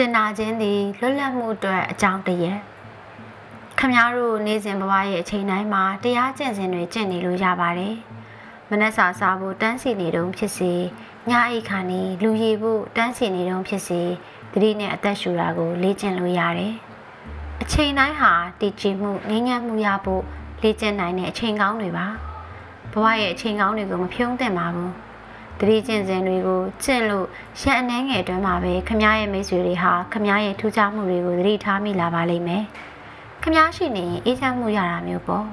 ကျင်နာခြင်းသည်လွတ်လပ်မှုအတွက်အကြောင်းတည်းခမများတို့နေ့စဉ်ဘဝရဲ့အချိန်တိုင်းမှာတရားကျင့်စဉ်တွေကျင့်နေလို့ရပါတယ်မနက်စာစားဖို့တန်းစီနေတုံးဖြစ်စေညအိတ်ခါနေလူရည်ဖို့တန်းစီနေတုံးဖြစ်စေသတိနဲ့အသက်ရှူတာကိုလေ့ကျင့်လို့ရတယ်အချိန်တိုင်းဟာတည်ကြည်မှုငြိမ်းချမ်းမှုရဖို့လေ့ကျင့်နိုင်တဲ့အချိန်ကောင်းတွေပါဘဝရဲ့အချိန်ကောင်းတွေကိုမဖြုံးသင့်ပါဘူး တတိကျင့်စဉ်တွေကိုကျင့်လို့ရန်အနေငယ်တွင်မှာပဲခမားရဲ့မိတ်ဆွေတွေဟာခမားရဲ့ထူးခြားမှုတွေကိုသတိထားမိလာပါလိမ့်မယ်ခမားရှိနေရင်အေးချမ်းမှုရတာမျိုးပေါ့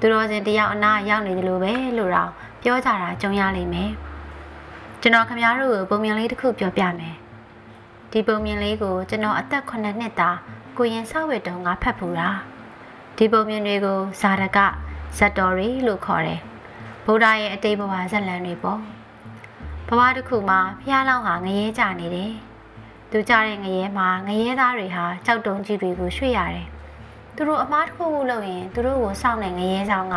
သူတော်စင်တယောက်အနာရောက်နေတယ်လို့ပဲလို့တော့ပြောကြတာကြုံရလိမ့်မယ်ကျွန်တော်ခမားတို့ကိုပုံမြင်လေးတစ်ခုပြောပြမယ်ဒီပုံမြင်လေးကိုကျွန်တော်အသက်9နှစ်သားကိုရင်ဆောက်ဝတ်တုံးကဖတ်ဖူတာဒီပုံမြင်တွေကိုဇာတကဇတ်တော်ရီလို့ခေါ်တယ်ဗုဒ္ဓရဲ့အတိတ်ဘဝဇက်လံတွေပေါ့ ဘဝတစ်ခုမှာဖျားလောင်းဟာငရဲကြနေတယ်သူကြတဲ့ငရဲမှာငရဲသားတွေဟာကြောက်တုံးကြီးတွေကိုရွှေ့ရတယ်သူတို့အမားတစ်ခုခုလုပ်ရင်သူတို့ကိုစောင့်နေငရဲဆောင်က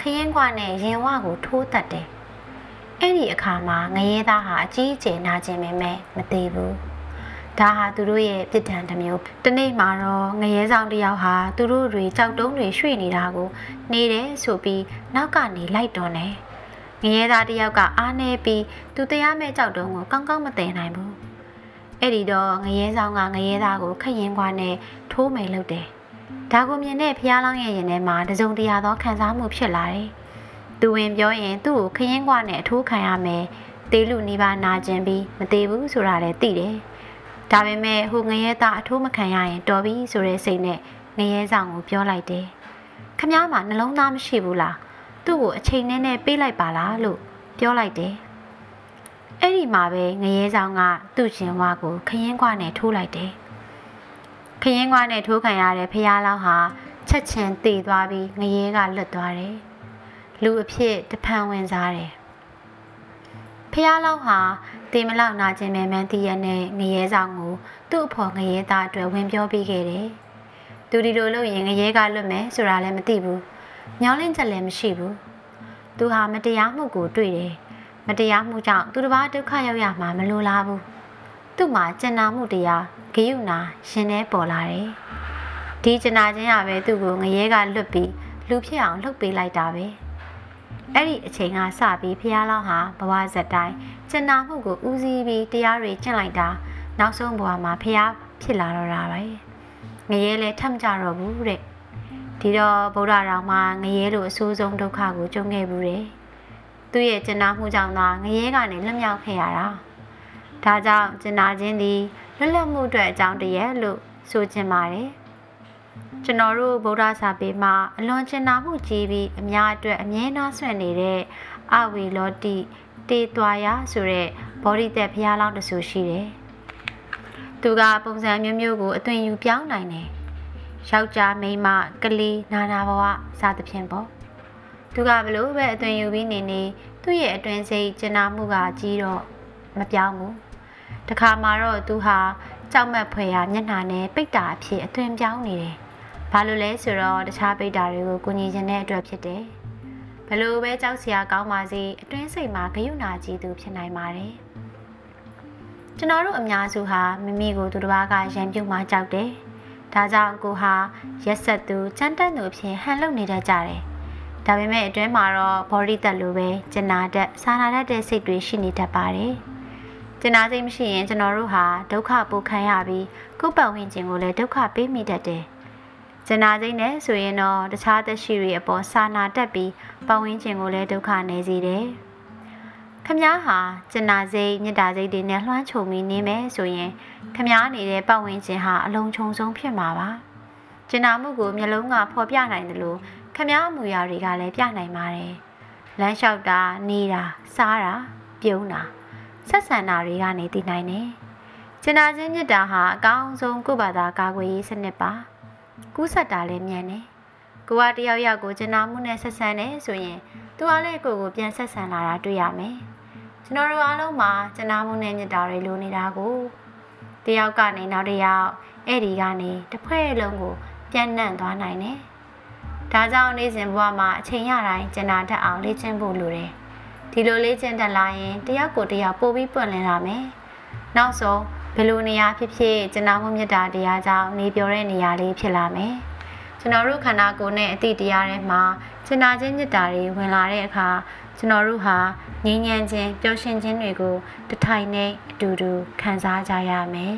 ခရင်ကွာနဲ့ရင်ဝကိုထိုးတက်တယ်အဲ့ဒီအခါမှာငရဲသားဟာအကြီးအကျယ်နာကျင်ပေမဲ့မသေးဘူးဒါဟာသူတို့ရဲ့ပြစ်ဒဏ်တစ်မျိုးတနေ့မှာတော့ငရဲဆောင်တယောက်ဟာသူတို့တွေကြောက်တုံးတွေရွှေ့နေတာကိုနေတယ်ဆိုပြီးနောက်ကနေလိုက်တွန်းတယ် ငရဲသားတယောက်ကအားနေပြီးသူတရားမဲ့ကြောက်တုံးကိုကောင်းကောင်းမသိနိုင်ဘူးအဲ့ဒီတော့ငရဲဆောင်ကငရဲသားကိုခရင်ခွာနဲ့ထိုးမယ်လုပ်တယ်ဒါကိုမြင်တဲ့ဖျားလောင်းရဲ့ရင်ထဲမှာတစုံတရာသောခံစားမှုဖြစ်လာတယ်သူဝင်ပြောရင်သူ့ကိုခရင်ခွာနဲ့အထိုးခံရမယ်တေးလူနေပါနာကျင်ပြီးမသေးဘူးဆိုတာလည်းသိတယ်ဒါပေမဲ့ဟိုငရဲသားအထိုးမခံရရင်တော်ပြီဆိုတဲ့စိတ်နဲ့ငရဲဆောင်ကိုပြောလိုက်တယ်။ခမားမှာနှလုံးသားမရှိဘူးလား။ သူ့ကိုအချိန်နဲ့နဲ့ပေးလိုက်ပါလားလို့ပြောလိုက်တယ်။အဲ့ဒီမှာပဲငရဲဆောင်ကသူ့ရှင်ဝါကိုခရင်ခွာနဲ့ထိုးလိုက်တယ်။ခရင်ခွာနဲ့ထိုးခံရတဲ့ဖះလောင်းဟာချက်ချင်းတည်သွားပြီးငရဲကလွတ်သွားတယ်။လူအဖြစ်တဖန်ဝင်စားတယ်။ဖះလောင်းဟာတေမလောက်နာကျင်မဲ့မန်းတီးရနဲ့ငရဲဆောင်ကိုသူ့အဖော်ငရဲသားအတွက်ဝင်ပြောပြီးခဲ့တယ်။သူဒီလိုလုပ်ရင်ငရဲကလွတ်မယ်ဆိုတာလည်းမသိဘူး။ ညောင်းလင့်ချက်လည်းမရှိဘူး။သူဟာမတရားမှုကိုတွေ့တယ်။မတရားမှုကြောင့်သူတစ်ပါးဒုက္ခရောက်ရမှာမလိုလားဘူး။သူ့မှာကျင်နာမှုတရားဂိယုနာရှင်နေပေါ်လာတယ်။ဒီကျင်နာခြင်းရပဲသူ့ကိုငရဲကလွတ်ပြီးလူဖြစ်အောင်လှုပ်ပေးလိုက်တာပဲ။အဲ့ဒီအချိန်ကစပြီးဖះလောင်းဟာဘဝဇက်တိုင်းကျင်နာမှုကိုဦးစီးပြီးတရားတွေကျင့်လိုက်တာနောက်ဆုံးဘဝမှာဖះဖြစ်လာတော့တာပဲငရဲလဲထပ်မကြတော့ဘူးတဲ့ ဒီတော့ဗုဒ္ဓတော်မှာငရဲလိုအဆိုးဆုံးဒုက္ခကိုကြုံခဲ့ဘူးတဲ့သူ့ရဲ့ကျင်နာမှုကြောင့်သာငရဲကနေလွတ်မြောက်ခဲ့ရတာဒါကြောင့်ကျင်နာခြင်းသည်လွတ်လပ်မှုအတွက်အကြောင်းတည်းလို့ဆိုချင်ပါတယ်ကျွန်တော်တို့ဗုဒ္ဓစာပေမှာအလွန်ကျင်နာမှုကြီးပြီးအများအတွက်အမြဲတမ်းဆွံ့နေတဲ့အဝီလောတိတေတွာယာဆိုတဲ့ဘောဓိသက်ဘုရားလောင်းတဆူရှိတယ်။သူကပုံစံမျိုးမျိုးကိုအသွင်ယူပြောင်းနိုင်တယ်။ ယောက်ျားမိန်းမကလေးနာနာဘဝစသဖြင့်ပေါ့။သူကဘလို့ပဲအသွင်ယူပြီးနေနေသူ့ရဲ့အတွင်စိတ်ကျင်နာမှုကကြီးတော့မပြောင်းဘူး။တခါမှတော့သူဟာကြောက်မက်ဖွယ်ရာမျက်နှာနဲ့ပိတ်တာအဖြစ်အသွင်ပြောင်းနေတယ်။ဘာလို့လဲဆိုတော့တခြားပိတ်တာတွေကိုကိုညီခြင်းတဲ့အတွက်ဖြစ်တယ်။ဘလို့ပဲကြောက်စရာကောင်းပါစေအတွင်းစိတ်မှာဂယုဏကြီးသူဖြစ်နိုင်ပါတယ်။ကျွန်တော်တို့အများစုဟာမိမိကိုသူတစ်ပါးကရံပြုတ်မှကြောက်တယ်။ ဒါကြောင့်ကိုဟာရက်ဆက်သူကြမ်းတက်သူအဖြစ်ဟန်လုပ်နေတတ်ကြတယ်။ဒါပေမဲ့အတွင်းမှာတော့ဘော်ဒီတက်လိုပဲကျနာတတ်စာနာတတ်တဲ့စိတ်တွေရှိနေတတ်ပါတယ်။ကျနာစိတ်မရှိရင်ကျွန်တော်တို့ဟာဒုက္ခပိုခံရပြီးကိုယ်ပတ်ဝန်းကျင်ကိုလည်းဒုက္ခပေးမိတတ်တယ်။ကျနာစိတ်နဲ့ဆိုရင်တော့တခြားသက်ရှိတွေအပေါ်စာနာတက်ပြီးပတ်ဝန်းကျင်ကိုလည်းဒုက္ခနေစေတယ်။ခ မားဟာကျနာစိတ်မေတ္တာစိတ်တွေနဲ့လွှမ်းခြုံပြီးနေမယ်ဆိုရင်ခမားနေတဲ့ပတ်ဝန်းကျင်ဟာအလုံးချုံဆုံးဖြစ်မှာပါ။ကျနာမှုကိုမျက်လုံးကဖော်ပြနိုင်တယ်လို့ခမားအမူအရာတွေကလည်းပြနိုင်ပါတယ်။လမ်းလျှောက်တာနေတာစားတာပြုံးတာဆက်ဆံတာတွေကနေတည်နိုင်တယ်။ကျနာခြင်းမေတ္တာဟာအကောင်းဆုံးကုဘာသာကာကွယ်ရေးစနစ်ပါ။ကူးဆက်တာလည်းမြန်တယ်။ကိုကတယောက်ယောက်ကိုကျနာမှုနဲ့ဆက်ဆံနေဆိုရင်သူကလည်းကိုကိုပြန်ဆက်ဆံလာတာတွေ့ရမယ်။ ကျွန်တော်တို့အားလုံးမှာကျနာမှုနဲ့မြတ်တာတွေလိုနေတာကိုတယောက်ကနေနောက်တစ်ယောက်အဲ့ဒီကနေတစ်ဖွဲ့လုံးကိုပြန်နှံ့သွားနိုင်တယ်။ဒါကြောင့်နေ့စဉ်ဘဝမှာအချိန်ရတိုင်းကျနာတတ်အောင်လေ့ကျင့်ဖို့လိုတယ်။ဒီလိုလေ့ကျင့်တတ်လာရင်တယောက်ကိုတယောက်ပို့ပြီးပွင့်လင်းလာမယ်။နောက်ဆုံးဘယ်လိုနေရာဖြစ်ဖြစ်ကျွန်တော်မှုမြတ်တာတရားကြောင့်နေပြောတဲ့နေရာလေးဖြစ်လာမယ်ကျွန်တော်တို့ခန္ဓာကိုယ်နဲ့အတိတရားထဲမှာကျင်နာခြင်းမြတ်တာတွေဝင်လာတဲ့အခါ ကျွန်တော်တို့ဟာငြိမ်းချမ်းခြင်းပျော်ရွှင်ခြင်းတွေကိုတထိုင်နဲ့အတူတူခံစားကြရမယ်